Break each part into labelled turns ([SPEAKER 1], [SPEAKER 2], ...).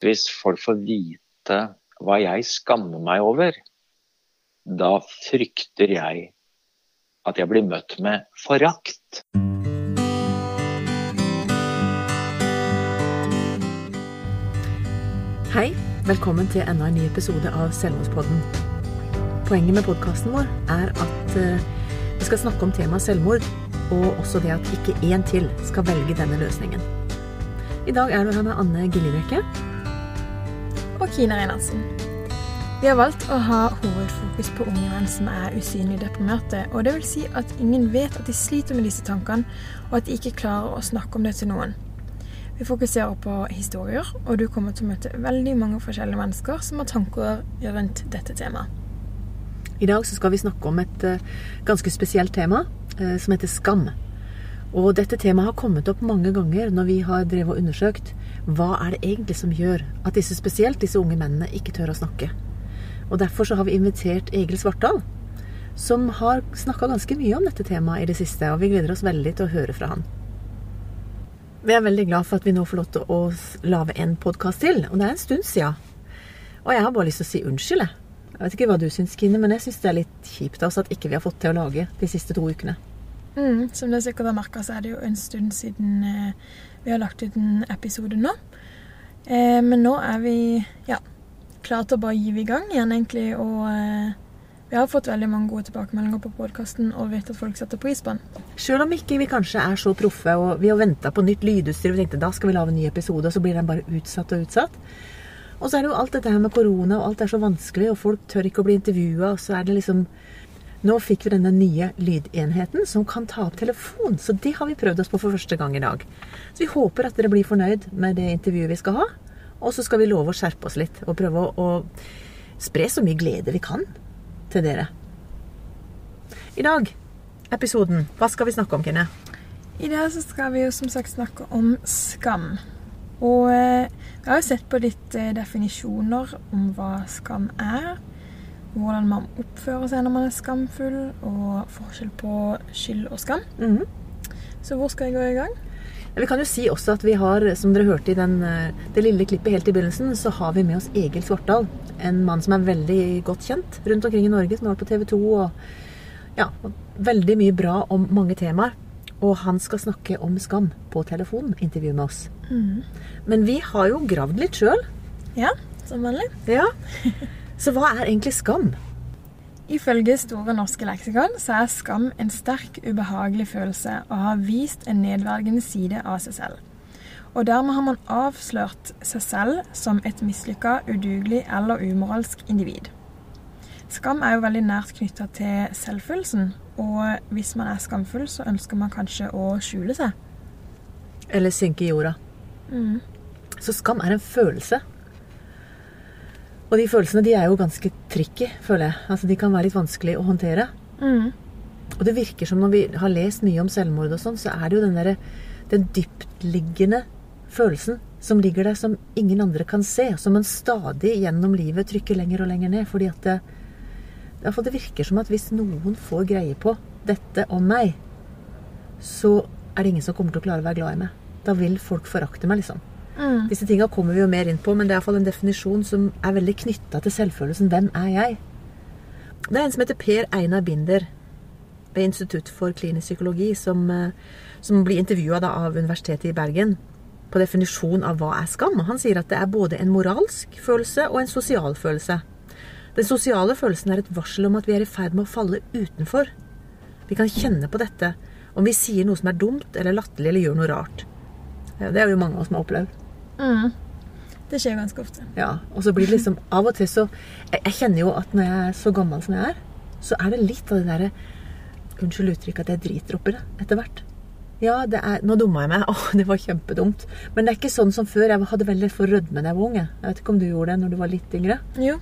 [SPEAKER 1] hvis folk får vite hva jeg skammer meg over, da frykter jeg at jeg blir møtt med forakt.
[SPEAKER 2] Hei, velkommen til enda en ny episode av Selvmordspodden. Poenget med podkasten vår er at eh, vi skal snakke om temaet selvmord, og også det at ikke én til skal velge denne løsningen. I dag er du her med Anne Gillibrekke.
[SPEAKER 3] Og Kine Reinertsen. Vi har valgt å ha hovedfokus på unge menn som er usynlig deprimerte. Og det vil si at ingen vet at de sliter med disse tankene, og at de ikke klarer å snakke om det til noen. Vi fokuserer på historier, og du kommer til å møte veldig mange forskjellige mennesker som har tanker rundt dette temaet.
[SPEAKER 2] I dag skal vi snakke om et eh, ganske spesielt tema eh, som heter skam. Og dette temaet har kommet opp mange ganger når vi har drevet og undersøkt hva er det egentlig som gjør at disse spesielt disse unge mennene ikke tør å snakke. Og Derfor så har vi invitert Egil Svartdal, som har snakka ganske mye om dette temaet i det siste. Og vi gleder oss veldig til å høre fra han. Vi er veldig glad for at vi nå får lov til å lage en podkast til. Og det er en stund sia. Og jeg har bare lyst til å si unnskyld, jeg. Vet ikke hva du syns, Kine, men jeg syns det er litt kjipt av oss at ikke vi har fått til å lage de siste to ukene.
[SPEAKER 3] Mm, som dere sikkert har merka, så er det jo en stund siden eh, vi har lagt ut en episode nå. Eh, men nå er vi ja, klare til å bare gi i gang igjen, egentlig. Og eh, vi har fått veldig mange gode tilbakemeldinger på podkasten og vet at folk setter pris på den.
[SPEAKER 2] Sjøl om ikke vi kanskje er så proffe, og vi har venta på nytt lydutstyr og tenkte da skal vi lage en ny episode, og så blir den bare utsatt og utsatt. Og så er det jo alt dette her med korona, og alt er så vanskelig, og folk tør ikke å bli intervjua, og så er det liksom Nå fikk vi denne nye lydenheten som kan ta opp telefon, så det har vi prøvd oss på for første gang i dag. Så vi håper at dere blir fornøyd med det intervjuet vi skal ha. Og så skal vi love å skjerpe oss litt og prøve å, å spre så mye glede vi kan til dere. I dag, episoden, hva skal vi snakke om, Kine?
[SPEAKER 3] I dag så skal vi jo som sagt snakke om skam. Og eh, jeg har jo sett på litt eh, definisjoner om hva skam er. Hvordan man oppfører seg når man er skamfull, og forskjell på skyld og skam.
[SPEAKER 2] Mhm.
[SPEAKER 3] Så hvor skal jeg gå i gang?
[SPEAKER 2] Vi kan jo si også at vi har, som dere hørte i den, eh, det lille klippet helt i begynnelsen, så har vi med oss Egil Svartdal. En mann som er veldig godt kjent rundt omkring i Norge, som har vært på TV 2 og ja, veldig mye bra om mange temaer. Og han skal snakke om skam på telefon, intervju med oss. Men vi har jo gravd litt sjøl.
[SPEAKER 3] Ja, som vanlig.
[SPEAKER 2] Ja. Så hva er egentlig skam?
[SPEAKER 3] Ifølge Store norske leksikon så er skam en sterk, ubehagelig følelse og har vist en nedverdigende side av seg selv. Og dermed har man avslørt seg selv som et mislykka, udugelig eller umoralsk individ. Skam er jo veldig nært knytta til selvfølelsen, og hvis man er skamfull, så ønsker man kanskje å skjule seg.
[SPEAKER 2] Eller synke i jorda. Så skam er en følelse. Og de følelsene de er jo ganske tricky, føler jeg. Altså, De kan være litt vanskelig å håndtere.
[SPEAKER 3] Mm.
[SPEAKER 2] Og det virker som når vi har lest mye om selvmord og sånn, så er det jo den derre den dyptliggende følelsen som ligger der som ingen andre kan se, som man stadig gjennom livet trykker lenger og lenger ned. Fordi at det, for det virker som at hvis noen får greie på dette om meg, så er det ingen som kommer til å klare å være glad i meg. Da vil folk forakte meg, liksom.
[SPEAKER 3] Mm.
[SPEAKER 2] Disse tinga kommer vi jo mer inn på, men det er iallfall en definisjon som er veldig knytta til selvfølelsen. Hvem er jeg? Det er en som heter Per Einar Binder ved Institutt for klinisk psykologi, som, eh, som blir intervjua av Universitetet i Bergen på definisjon av hva er skam. Han sier at det er både en moralsk følelse og en sosial følelse. Den sosiale følelsen er et varsel om at vi er i ferd med å falle utenfor. Vi kan kjenne på dette om vi sier noe som er dumt eller latterlig eller gjør noe rart. Det er jo mange av oss som har opplevd.
[SPEAKER 3] Mm. Det skjer ganske ofte.
[SPEAKER 2] Ja, og så blir det liksom Av og til så jeg, jeg kjenner jo at når jeg er så gammel som jeg er, så er det litt av det derre Unnskyld uttrykket at jeg driter oppi det etter hvert. Ja, det er Nå dumma jeg meg. Åh, det var kjempedumt. Men det er ikke sånn som før. Jeg hadde veldig for rødme da jeg var ung. jeg. Vet ikke om du gjorde det når du var litt yngre?
[SPEAKER 3] Jo.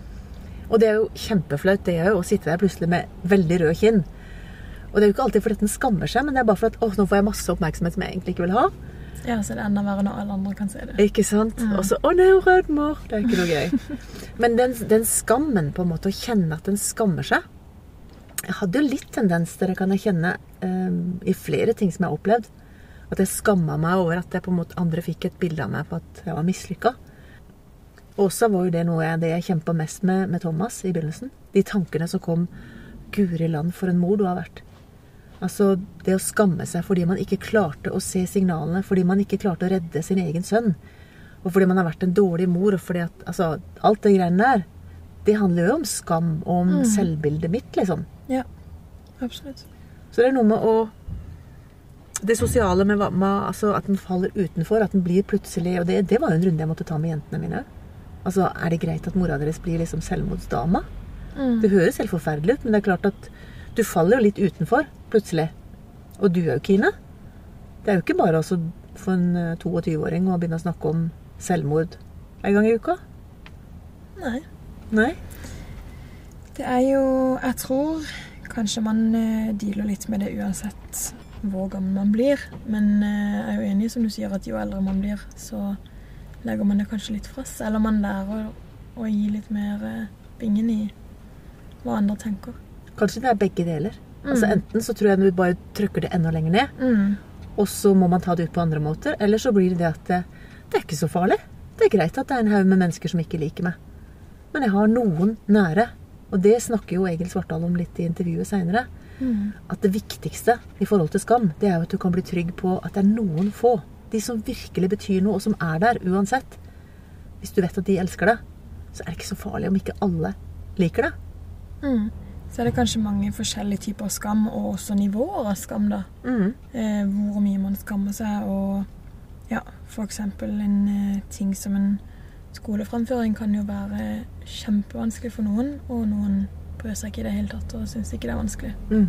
[SPEAKER 2] Og det er jo kjempeflaut, det er jo å sitte der plutselig med veldig rød kinn. Og det er jo ikke alltid fordi at den skammer seg, men det er bare for at åh, nå får jeg masse oppmerksomhet som jeg egentlig ikke vil ha.
[SPEAKER 3] Ja, så det er enda verre når alle andre kan se det.
[SPEAKER 2] Ikke sant? Og så Å nei, hun rødmer! Det er ikke noe gøy. Men den, den skammen, på en måte, å kjenne at den skammer seg Jeg hadde jo litt tendens til det, kan jeg kjenne, um, i flere ting som jeg har opplevd. At jeg skamma meg over at jeg på en måte andre fikk et bilde av meg på at jeg var mislykka. Også var jo det noe jeg, det jeg kjempa mest med med Thomas i begynnelsen. De tankene som kom Guri land, for en mor du har vært. Altså det å skamme seg fordi man ikke klarte å se signalene, fordi man ikke klarte å redde sin egen sønn. Og fordi man har vært en dårlig mor. og fordi at, altså, Alt det greiene der, det handler jo om skam og om
[SPEAKER 3] Mm.
[SPEAKER 2] selvbildet mitt, liksom.
[SPEAKER 3] Ja, absolutt.
[SPEAKER 2] Så det er noe med å Det sosiale med, med altså at den faller utenfor, at den blir plutselig Og det, det var jo en runde jeg måtte ta med jentene mine. Altså, Er det greit at mora deres blir liksom selvmordsdama?
[SPEAKER 3] Mm.
[SPEAKER 2] Det høres helt forferdelig ut, men det er klart at du faller jo litt utenfor plutselig. Og du er jo Kine. Det er jo ikke bare altså for en eh, 22-åring å begynne å snakke om selvmord en gang i uka.
[SPEAKER 3] Nei.
[SPEAKER 2] Nei.
[SPEAKER 3] Det er jo Jeg tror kanskje man eh, dealer litt med det uansett hvor gammel man blir. Men eh, jeg er jo enig som du sier at jo eldre man blir, så legger man det kanskje litt fra seg. Eller man lærer å gi litt mer eh, bingen i hva andre tenker.
[SPEAKER 2] Kanskje det er begge deler. Altså
[SPEAKER 3] Mm.
[SPEAKER 2] Enten så tror jeg du bare trykker det enda lenger ned,
[SPEAKER 3] Mm.
[SPEAKER 2] og så må man ta det ut på andre måter. Eller så blir det det at det, det er ikke så farlig. Det er greit at det er en haug med mennesker som ikke liker meg. Men jeg har noen nære. Og det snakker jo Egil Svartdal om litt i intervjuet seinere.
[SPEAKER 3] Mm.
[SPEAKER 2] At det viktigste i forhold til skam, det er jo at du kan bli trygg på at det er noen få. De som virkelig betyr noe, og som er der uansett. Hvis du vet at de elsker deg, så er det ikke så farlig om ikke alle liker deg.
[SPEAKER 3] Mm. Så er det kanskje mange forskjellige typer skam, og også nivåer av skam, da.
[SPEAKER 2] Mm.
[SPEAKER 3] Eh, hvor mye man skammer seg, og ja, f.eks. en eh, ting som en skoleframføring kan jo være kjempevanskelig for noen, og noen bryr seg ikke i det hele tatt og syns ikke det er vanskelig.
[SPEAKER 2] Mm.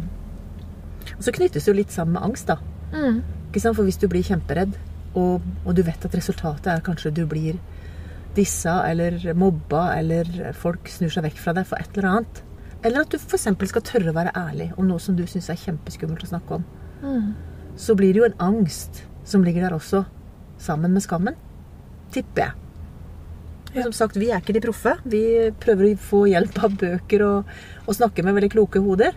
[SPEAKER 2] Og så knyttes det jo litt sammen med angst, da.
[SPEAKER 3] Mm.
[SPEAKER 2] Ikke sant? For hvis du blir kjemperedd, og, og du vet at resultatet er kanskje du blir dissa eller mobba, eller folk snur seg vekk fra deg for et eller annet Eller at du f.eks. skal tørre å være ærlig om noe som du syns er kjempeskummelt å snakke om.
[SPEAKER 3] Mm.
[SPEAKER 2] Så blir det jo en angst som ligger der også, sammen med skammen. Tipper jeg.
[SPEAKER 3] Ja.
[SPEAKER 2] som sagt, vi er ikke de proffe. Vi prøver å få hjelp av bøker og, og snakke med veldig kloke hoder.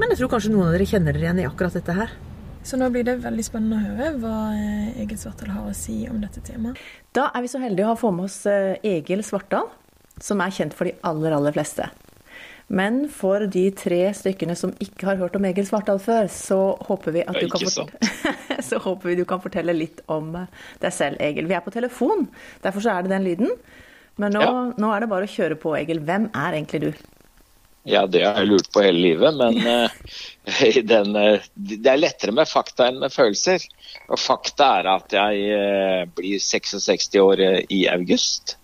[SPEAKER 2] Men jeg tror kanskje noen av dere kjenner dere igjen i akkurat dette her.
[SPEAKER 3] Så nå blir det veldig spennende å høre hva eh, Egil Svartdal har å si om dette temaet.
[SPEAKER 4] Da er vi så heldige å ha få med oss eh, Egil Svartdal, som er kjent for de aller, aller fleste. Men for de tre stykkene som ikke har hørt om Egil Svartdal før, så håper vi at du kan, så håper vi du kan fortelle litt om eh, deg selv, Egil. Vi er på telefon, derfor så er det den lyden. Men nå,
[SPEAKER 1] Ja.
[SPEAKER 4] nå er det bare å kjøre på, Egil. Hvem er egentlig du?
[SPEAKER 1] Ja, det har jeg lurt på hele livet, men eh, den, uh, det er lettere med fakta enn med følelser. Og fakta er at jeg uh, blir 66 år i august.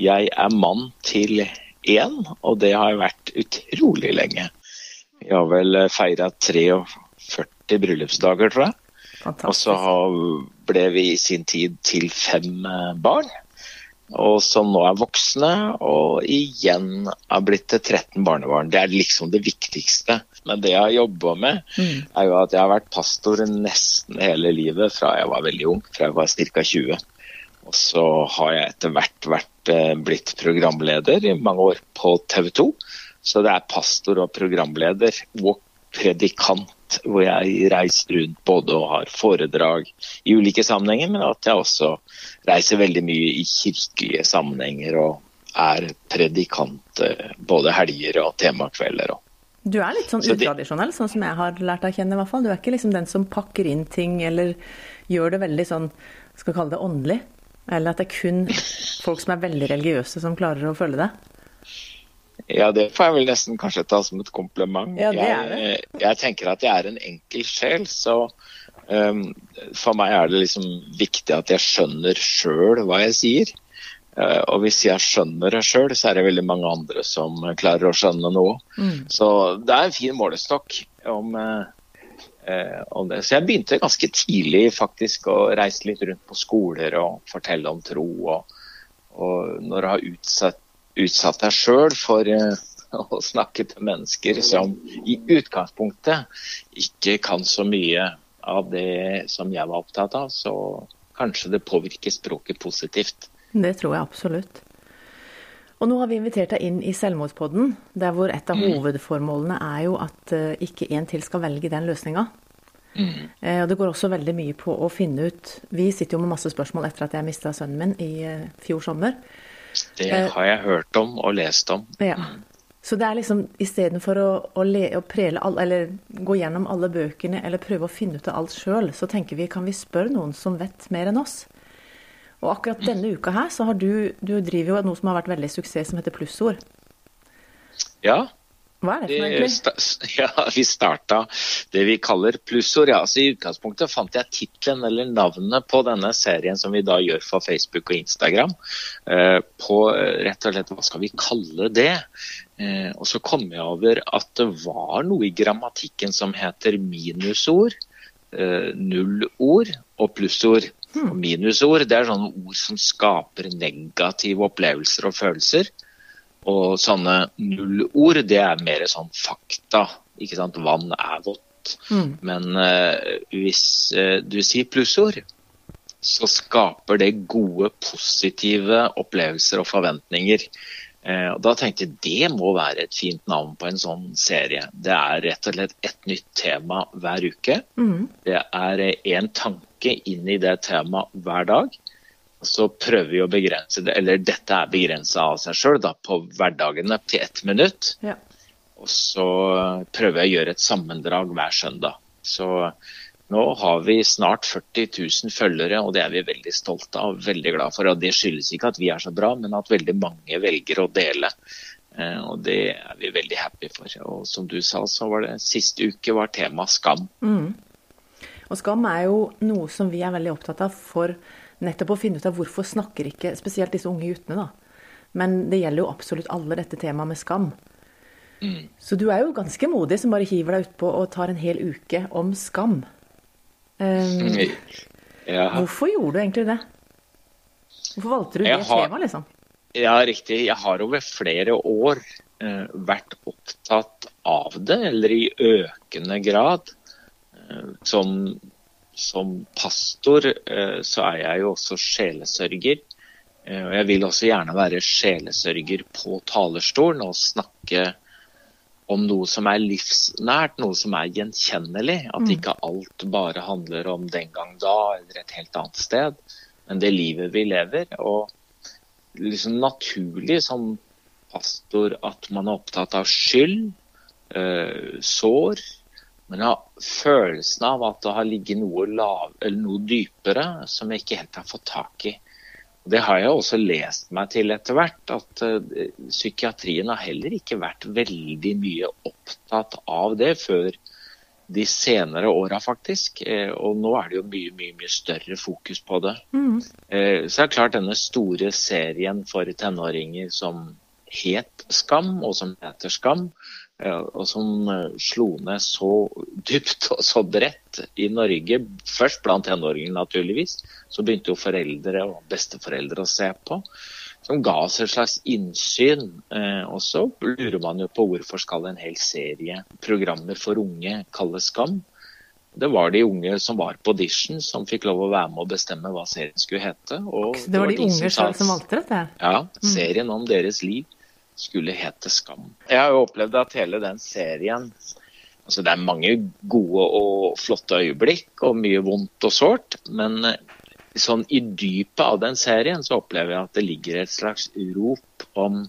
[SPEAKER 1] Jeg er mann til én, og det har vært utrolig lenge. Vi har vel feira 43 bryllupsdager, tror jeg. Og så ble vi i sin tid til fem eh, barn. Og som nå er voksne, og igjen er blitt til 13 barnebarn. Det er liksom det viktigste. Men det jeg har jobba med,
[SPEAKER 4] Mm.
[SPEAKER 1] er jo at jeg har vært pastor nesten hele livet fra jeg var veldig ung, fra jeg var ca. 20. Og så har jeg etter hvert vært, eh, blitt programleder i mange år på TV 2. Så det er pastor og programleder og predikant, hvor jeg reiser rundt både og har foredrag i ulike sammenhenger, men at jeg også reiser veldig mye i kirkelige sammenhenger og er predikant eh, både helger og temakvelder.
[SPEAKER 4] Du er litt sånn
[SPEAKER 1] Så
[SPEAKER 4] utradisjonell, sånn som jeg har lært deg å kjenne i hvert fall. Du er ikke liksom den som pakker inn ting eller gjør det veldig sånn, skal kalle det åndelig. Eller at det er kun folk som er veldig religiøse som klarer å følge det.
[SPEAKER 1] Ja, det får jeg vel nesten kanskje ta som et kompliment.
[SPEAKER 4] Ja, det er
[SPEAKER 1] Jeg, eh, jeg tenker at jeg er en enkel sjel, så um, for meg er det liksom viktig at jeg skjønner sjøl hva jeg sier. Uh, og hvis jeg skjønner det sjøl, så er det veldig mange andre som klarer å skjønne noe.
[SPEAKER 4] Mm.
[SPEAKER 1] Så det er en fin målestokk om, eh, om det. Så jeg begynte ganske tidlig faktisk å reise litt rundt på skoler og fortelle om tro. Og, og når du har utsatt, utsatt deg sjøl for eh, å snakke til mennesker som i utgangspunktet ikke kan så mye av det som jeg var opptatt av, så kanskje det påvirker språket positivt.
[SPEAKER 4] Det tror jeg absolutt. Og nå har vi invitert deg inn i Selvmordspodden, der hvor et av hovedformålene er jo at eh, ikke en til skal velge den løsninga. Mm. Eh, og det går også veldig mye på å finne ut Vi sitter jo med masse spørsmål etter at jeg mista sønnen min i eh, fjor sommer.
[SPEAKER 1] Det har jeg hørt om og lest om.
[SPEAKER 4] Ja. Så det er liksom istedenfor å, å, å prele all, eller gå gjennom alle bøkene eller prøve å finne ut av alt sjøl, så tenker vi kan vi spørre noen som vet mer enn oss. Og akkurat denne uka her så har du Du driver jo noe som har vært veldig suksess, som heter Plussord.
[SPEAKER 1] Ja,
[SPEAKER 4] hva er det for egentlig?
[SPEAKER 1] Ja, Vi starta det vi kaller plussord. Ja, altså I utgangspunktet fant jeg tittelen eller navnet på denne serien som vi da gjør for Facebook og Instagram. Eh, på eh, rett og slett hva skal vi kalle det? Eh, og så kom jeg over at det var noe i grammatikken som heter minusord, nullord og plussord. Og minusord det er sånne ord som skaper negative opplevelser og følelser. Og sånne nullord, det er mer sånn fakta. Ikke sant? Vann er vått. Mm. Men uh, hvis uh, du sier plussord, så skaper det gode, positive opplevelser og forventninger. Uh, og Da tenkte jeg det må være et fint navn på en sånn serie. Det er rett og slett et nytt tema hver uke. Mm. Det er én tanke inn i det temaet hver dag så prøver vi å begrense det, eller dette er begrensa av seg sjøl, på hverdagene til ett minutt. Ja. Og så prøver jeg å gjøre et sammendrag hver søndag. Så nå har vi snart 40 000 følgere, og det er vi veldig stolte av veldig glad for. Og det skyldes ikke at vi er så bra, men at veldig mange velger å dele. Eh, og det er vi veldig happy for. Og som du sa, så var det siste uke var tema skam. Mm.
[SPEAKER 4] Og skam er jo noe som vi er veldig opptatt av for nettopp å finne ut av hvorfor snakker ikke spesielt disse unge guttene, da. Men det gjelder jo absolutt alle dette temaet med skam. Mm. Så du er jo ganske modig som bare hiver deg utpå og tar en hel uke om skam. Um, ja. Hvorfor gjorde du egentlig det? Hvorfor valgte du det har, temaet, liksom?
[SPEAKER 1] Ja, riktig. Jeg har over flere år uh, vært opptatt av det, eller i økende grad. Uh, som som pastor eh, så er jeg jo også sjelesørger. Eh, og jeg vil også gjerne være sjelesørger på talerstolen og snakke om noe som er livsnært, noe som er gjenkjennelig. At mm. ikke alt bare handler om den gang da eller et helt annet sted, men det livet vi lever. Og liksom naturlig som pastor at man er opptatt av skyld, øh, sår, men jeg har følelsen av at det har ligget noe, lav, noe dypere som jeg ikke helt har fått tak i. Det har jeg også lest meg til etter hvert, at uh, psykiatrien har heller ikke vært veldig mye opptatt av det før de senere åra, faktisk. Uh, og nå er det jo mye, mye, mye større fokus på det. Mm. Så så er det klart denne store serien for tenåringer som het Skam, og som heter Skam, og som eh, slo ned så dypt og så bredt i Norge. Først blant tenåringene, naturligvis. Så begynte jo foreldre og besteforeldre å se på. Som ga oss et slags innsyn. Eh, og så lurer man jo på hvorfor skal en hel serie programmer for unge kalles Skam. Det var de unge som var på audition som fikk lov å være med og bestemme hva serien skulle hete.
[SPEAKER 4] Og det, var det var de, unge sjøl som valgte dette?
[SPEAKER 1] Ja. Serien om deres liv skulle hete Skam. Jeg har jo opplevd at hele den serien altså Det er mange gode og flotte øyeblikk og mye vondt og sårt, men eh, sånn i dypet av den serien så opplever jeg at det ligger et slags rop om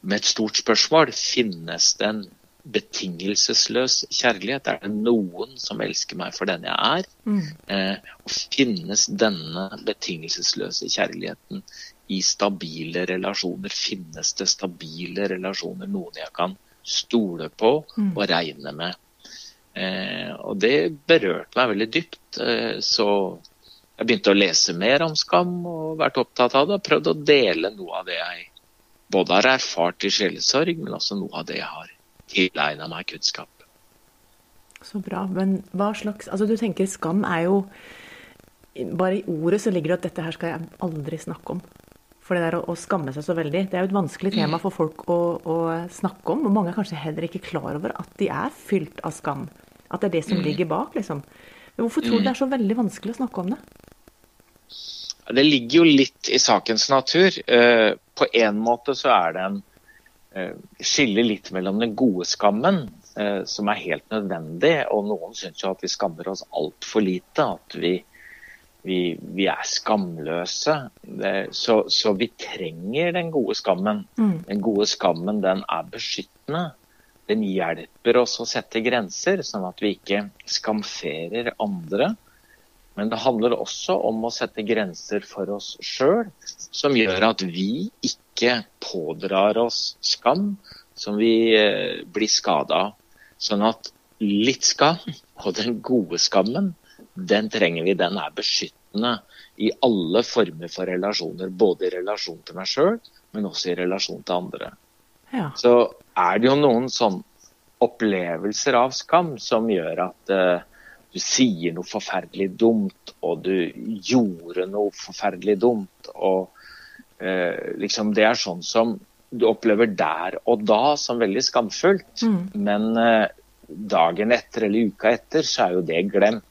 [SPEAKER 1] med et stort spørsmål finnes det en betingelsesløs kjærlighet? Er det noen som elsker meg for den jeg er? Mm. Eh, og finnes denne betingelsesløse kjærligheten i stabile relasjoner? Finnes det stabile relasjoner, noen jeg kan stole på mm. og regne med? Eh, og det berørte meg veldig dypt. Eh, så jeg begynte å lese mer om skam og vært opptatt av det. Og prøvd å dele noe av det jeg både har erfart i sjelesorg, men også noe av det jeg har tilegna meg kunnskap.
[SPEAKER 4] Så bra. Men hva slags Altså, du tenker skam er jo Bare i ordet så ligger det at dette her skal jeg aldri snakke om. For det der å, å, skamme seg så veldig, det er jo et vanskelig tema mm. for folk å, å, snakke om. Og mange er kanskje heller ikke klar over at de er fylt av skam. At det er det som mm. ligger bak, liksom. Men hvorfor tror du det er så veldig vanskelig å snakke om det?
[SPEAKER 1] Det ligger jo litt i sakens natur. På en måte så er det en eh, skille litt mellom den gode skammen, eh, som er helt nødvendig. Og noen syns jo at vi skammer oss altfor lite. At vi, vi, vi er skamløse. Så, så, vi trenger den gode skammen. Mm. Den gode skammen, den er beskyttende. Den hjelper oss å sette grenser, sånn at vi ikke skamferer andre. Men det handler også om å sette grenser for oss sjøl, som gjør at vi ikke pådrar oss skam som vi eh, blir skada av. Sånn at litt skam, og den gode skammen, den trenger vi. Den er beskyttende i alle former for relasjoner. Både i relasjon til meg sjøl, men også i relasjon til andre. Ja. Så er det jo noen sånn opplevelser av skam som gjør at uh, du sier noe forferdelig dumt, og du gjorde noe forferdelig dumt. og uh, liksom Det er sånn som du opplever der og da som veldig skamfullt. Mm. Men uh, dagen etter eller uka etter så er jo det glemt.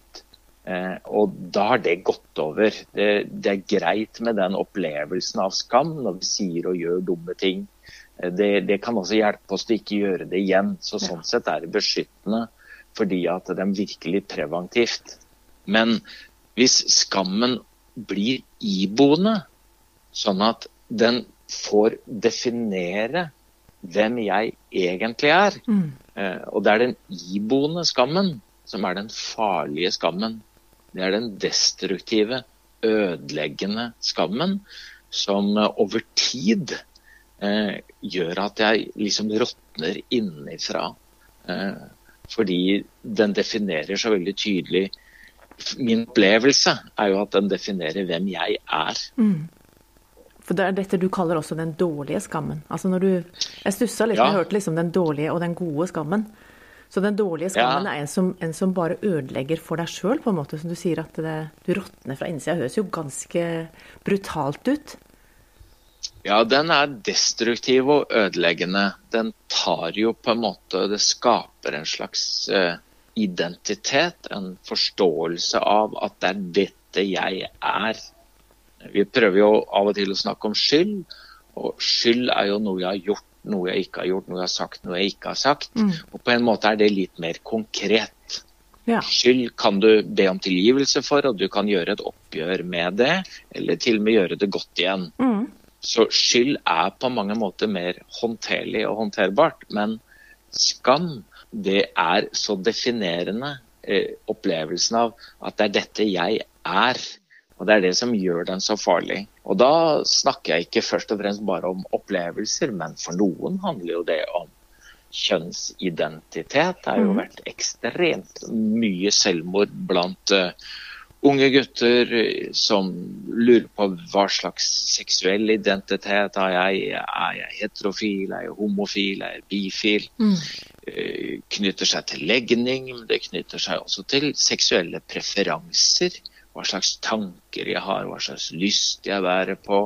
[SPEAKER 1] Eh, og da har det gått over. Det, det, er greit med den opplevelsen av skam når vi sier og gjør dumme ting. Eh, det, det, kan også hjelpe oss til ikke gjøre det igjen. Så sånn sett er det beskyttende fordi at det er virkelig preventivt. Men hvis skammen blir iboende, sånn at den får definere hvem jeg egentlig er. Mm. Eh, og det er den iboende skammen som er den farlige skammen. Det er den destruktive, ødeleggende skammen som eh, over tid eh, gjør at jeg liksom råtner innenfra. Eh, fordi den definerer så veldig tydelig Min opplevelse er jo at den definerer hvem jeg er. Mm.
[SPEAKER 4] For det er dette du kaller også den dårlige skammen. Altså når du, Jeg stussa litt ja. jeg hørte liksom den dårlige og den gode skammen. Så den dårlige skammen ja. er en som, en som, bare ødelegger for deg sjøl, på en måte. Som du sier at det, du råtner fra innsida. Høres jo ganske brutalt ut.
[SPEAKER 1] Ja, den er destruktiv og ødeleggende. Den tar jo på en måte Det skaper en slags uh, identitet, en forståelse av at det er dette jeg er. Vi prøver jo av og til å snakke om skyld, og skyld er jo noe jeg har gjort, noe jeg ikke har gjort, noe jeg har sagt, noe jeg ikke har sagt. Mm. Og på en måte er det litt mer konkret. Ja. Skyld kan du be om tilgivelse for, og du kan gjøre et oppgjør med det, eller til og med gjøre det godt igjen. Mm. Så skyld er på mange måter mer håndterlig og håndterbart. Men skam, det er så definerende eh, opplevelsen av at det er dette jeg er. Og Det er det som gjør den så farlig. Og Da snakker jeg ikke først og fremst bare om opplevelser, men for noen handler jo det om kjønnsidentitet. Det har jo mhm. vært ekstremt mye selvmord blant uh, unge gutter som lurer på hva slags seksuell identitet har jeg. Er jeg heterofil, er jeg homofil, er jeg bifil? Mm. Uh, knytter seg til legning, men det knytter seg også til seksuelle preferanser hva slags tanker jeg har, hva slags lyst jeg bærer på.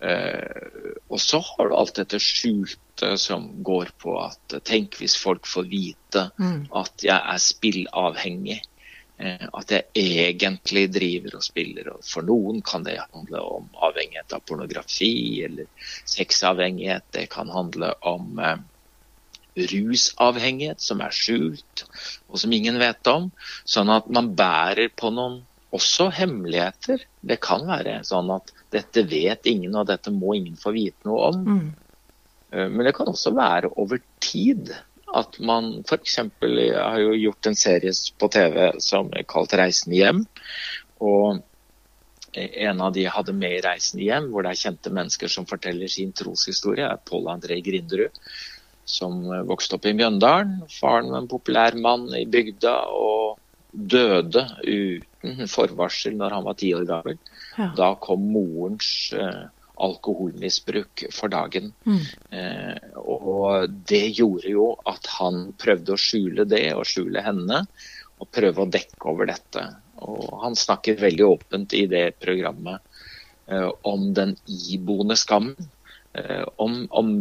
[SPEAKER 1] Eh, og så har du alt dette skjulte som går på at tenk hvis folk får vite mm. at jeg er spillavhengig. Eh, at jeg egentlig driver og spiller. Og for noen kan det handle om avhengighet av pornografi eller sexavhengighet. Det kan handle om eh, rusavhengighet som er skjult, og som ingen vet om. Sånn at man bærer på noen også hemmeligheter. Det kan være sånn at dette vet ingen, og dette må ingen få vite noe om. Mm. Eh, men det kan også være over tid at man f.eks. Har jo gjort en serie på TV som er kalt 'Reisen hjem'. Og en av de jeg hadde med i 'Reisen hjem', hvor det er kjente mennesker som forteller sin troshistorie, er Pål André Grinderud. Som vokste opp i Mjøndalen. Faren var en populær mann i bygda. og døde uten forvarsel når han var ti år gammel. Ja. Da kom morens eh, alkoholmisbruk for dagen. Mm. Eh, og det gjorde jo at han prøvde å skjule det og skjule henne, og prøve å dekke over dette. Og han snakker veldig åpent i det programmet eh, om den iboende skammen. Eh, om, om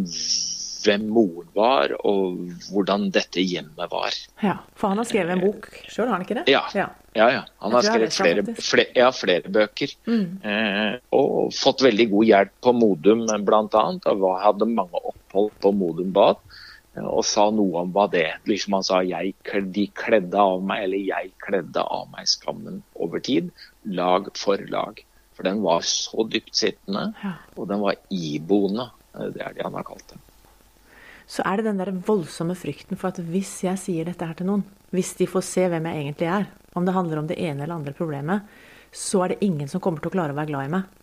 [SPEAKER 1] hvem moren var, og hvordan dette hjemmet var.
[SPEAKER 4] Ja, For han har skrevet en bok sjøl, har han ikke det?
[SPEAKER 1] Ja. ja. ja, ja. Han har skrevet flere, flere, ja, flere bøker. Mm. Eh, og fått veldig god hjelp på Modum bl.a. Hadde mange opphold på Modum Bad. og sa noe om hva det liksom Han sa jeg, de kledde av meg, eller jeg kledde av meg skammen over tid, lag for lag. For den var så dypt sittende, ja. og den var iboende. Det er det han har kalt det.
[SPEAKER 4] Så er det den der voldsomme frykten for at hvis jeg sier dette her til noen, hvis de får se hvem jeg egentlig er, om det handler om det ene eller andre problemet, så er det ingen som kommer til å klare å være glad i meg.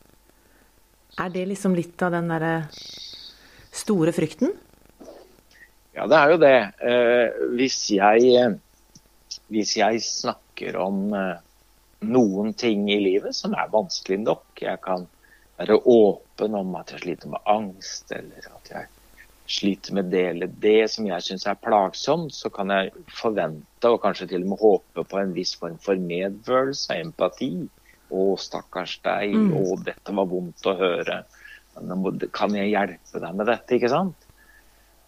[SPEAKER 4] Er det liksom litt av den derre store frykten?
[SPEAKER 1] Ja, det er jo det. Eh, hvis, jeg, eh, hvis jeg snakker om eh, noen ting i livet som er vanskelig nok, jeg kan være åpen om at jeg sliter med angst, eller at jeg sliter med det eller det som jeg syns er plagsomt, så kan jeg forvente og kanskje til og med håpe på en viss form for medfølelse, empati. Å, stakkars deg. Mm. Å, dette var vondt å høre. Kan jeg hjelpe deg med dette? Ikke sant?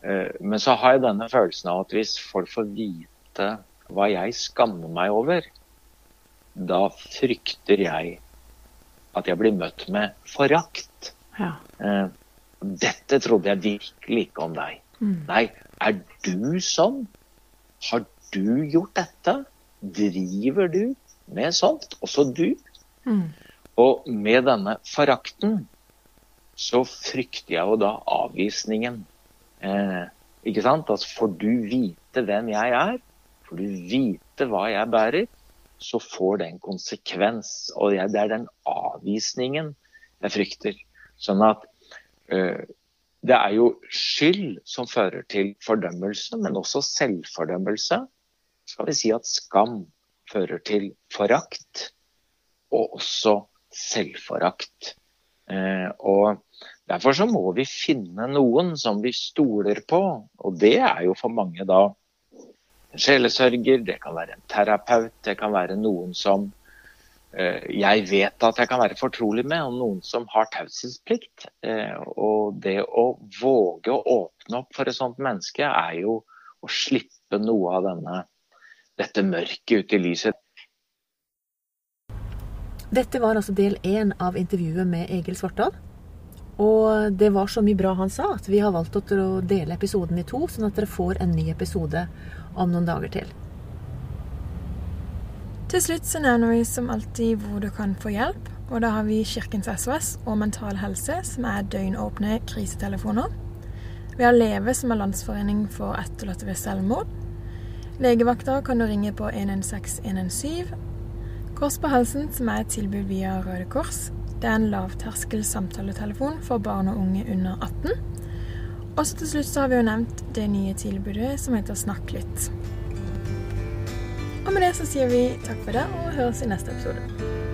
[SPEAKER 1] Eh, men så har jeg denne følelsen av at hvis folk får vite hva jeg skammer meg over, da frykter jeg at jeg blir møtt med forakt. Ja. Eh, dette trodde jeg virkelig ikke om deg. Mm. Nei, er du sånn? Har du gjort dette? Driver du med sånt? Også du? Mm. Og med denne forakten så frykter jeg jo da avvisningen. Eh, ikke sant? Altså, får du vite hvem jeg er, får du vite hva jeg bærer, så får det en konsekvens. Og jeg, det er den avvisningen jeg frykter. Sånn at det er jo skyld som fører til fordømmelse, men også selvfordømmelse. Skal vi si at skam fører til forakt, og også selvforakt. Eh, og Derfor så må vi finne noen som vi stoler på, og det er jo for mange da en sjelesørger, det kan være en terapeut, det kan være noen som jeg vet at jeg kan være fortrolig med, og noen som har taushetsplikt. Uh, og det å våge å åpne opp for et sånt menneske, er jo å slippe noe av denne, dette mørket ut i lyset.
[SPEAKER 2] Dette var altså del én av intervjuet med Egil Svartdal. Og det var så mye bra han sa, at vi har valgt å dele episoden i to, sånn at dere får en ny episode om noen dager til.
[SPEAKER 3] Til slutt så nevner vi som alltid hvor du kan få hjelp. Og da har vi Kirkens SOS og Mental Helse, som er døgnåpne krisetelefoner. Vi har Leve, som er landsforening for etterlatte ved selvmord. Legevakter kan du ringe på 116 117. Kors på halsen, som er et tilbud via Røde Kors. Det er en lavterskel samtaletelefon for barn og unge under 18. Og så til slutt så har vi jo nevnt det nye tilbudet som heter Snakk litt. Og med det så sier vi takk for det, og høres i neste episode.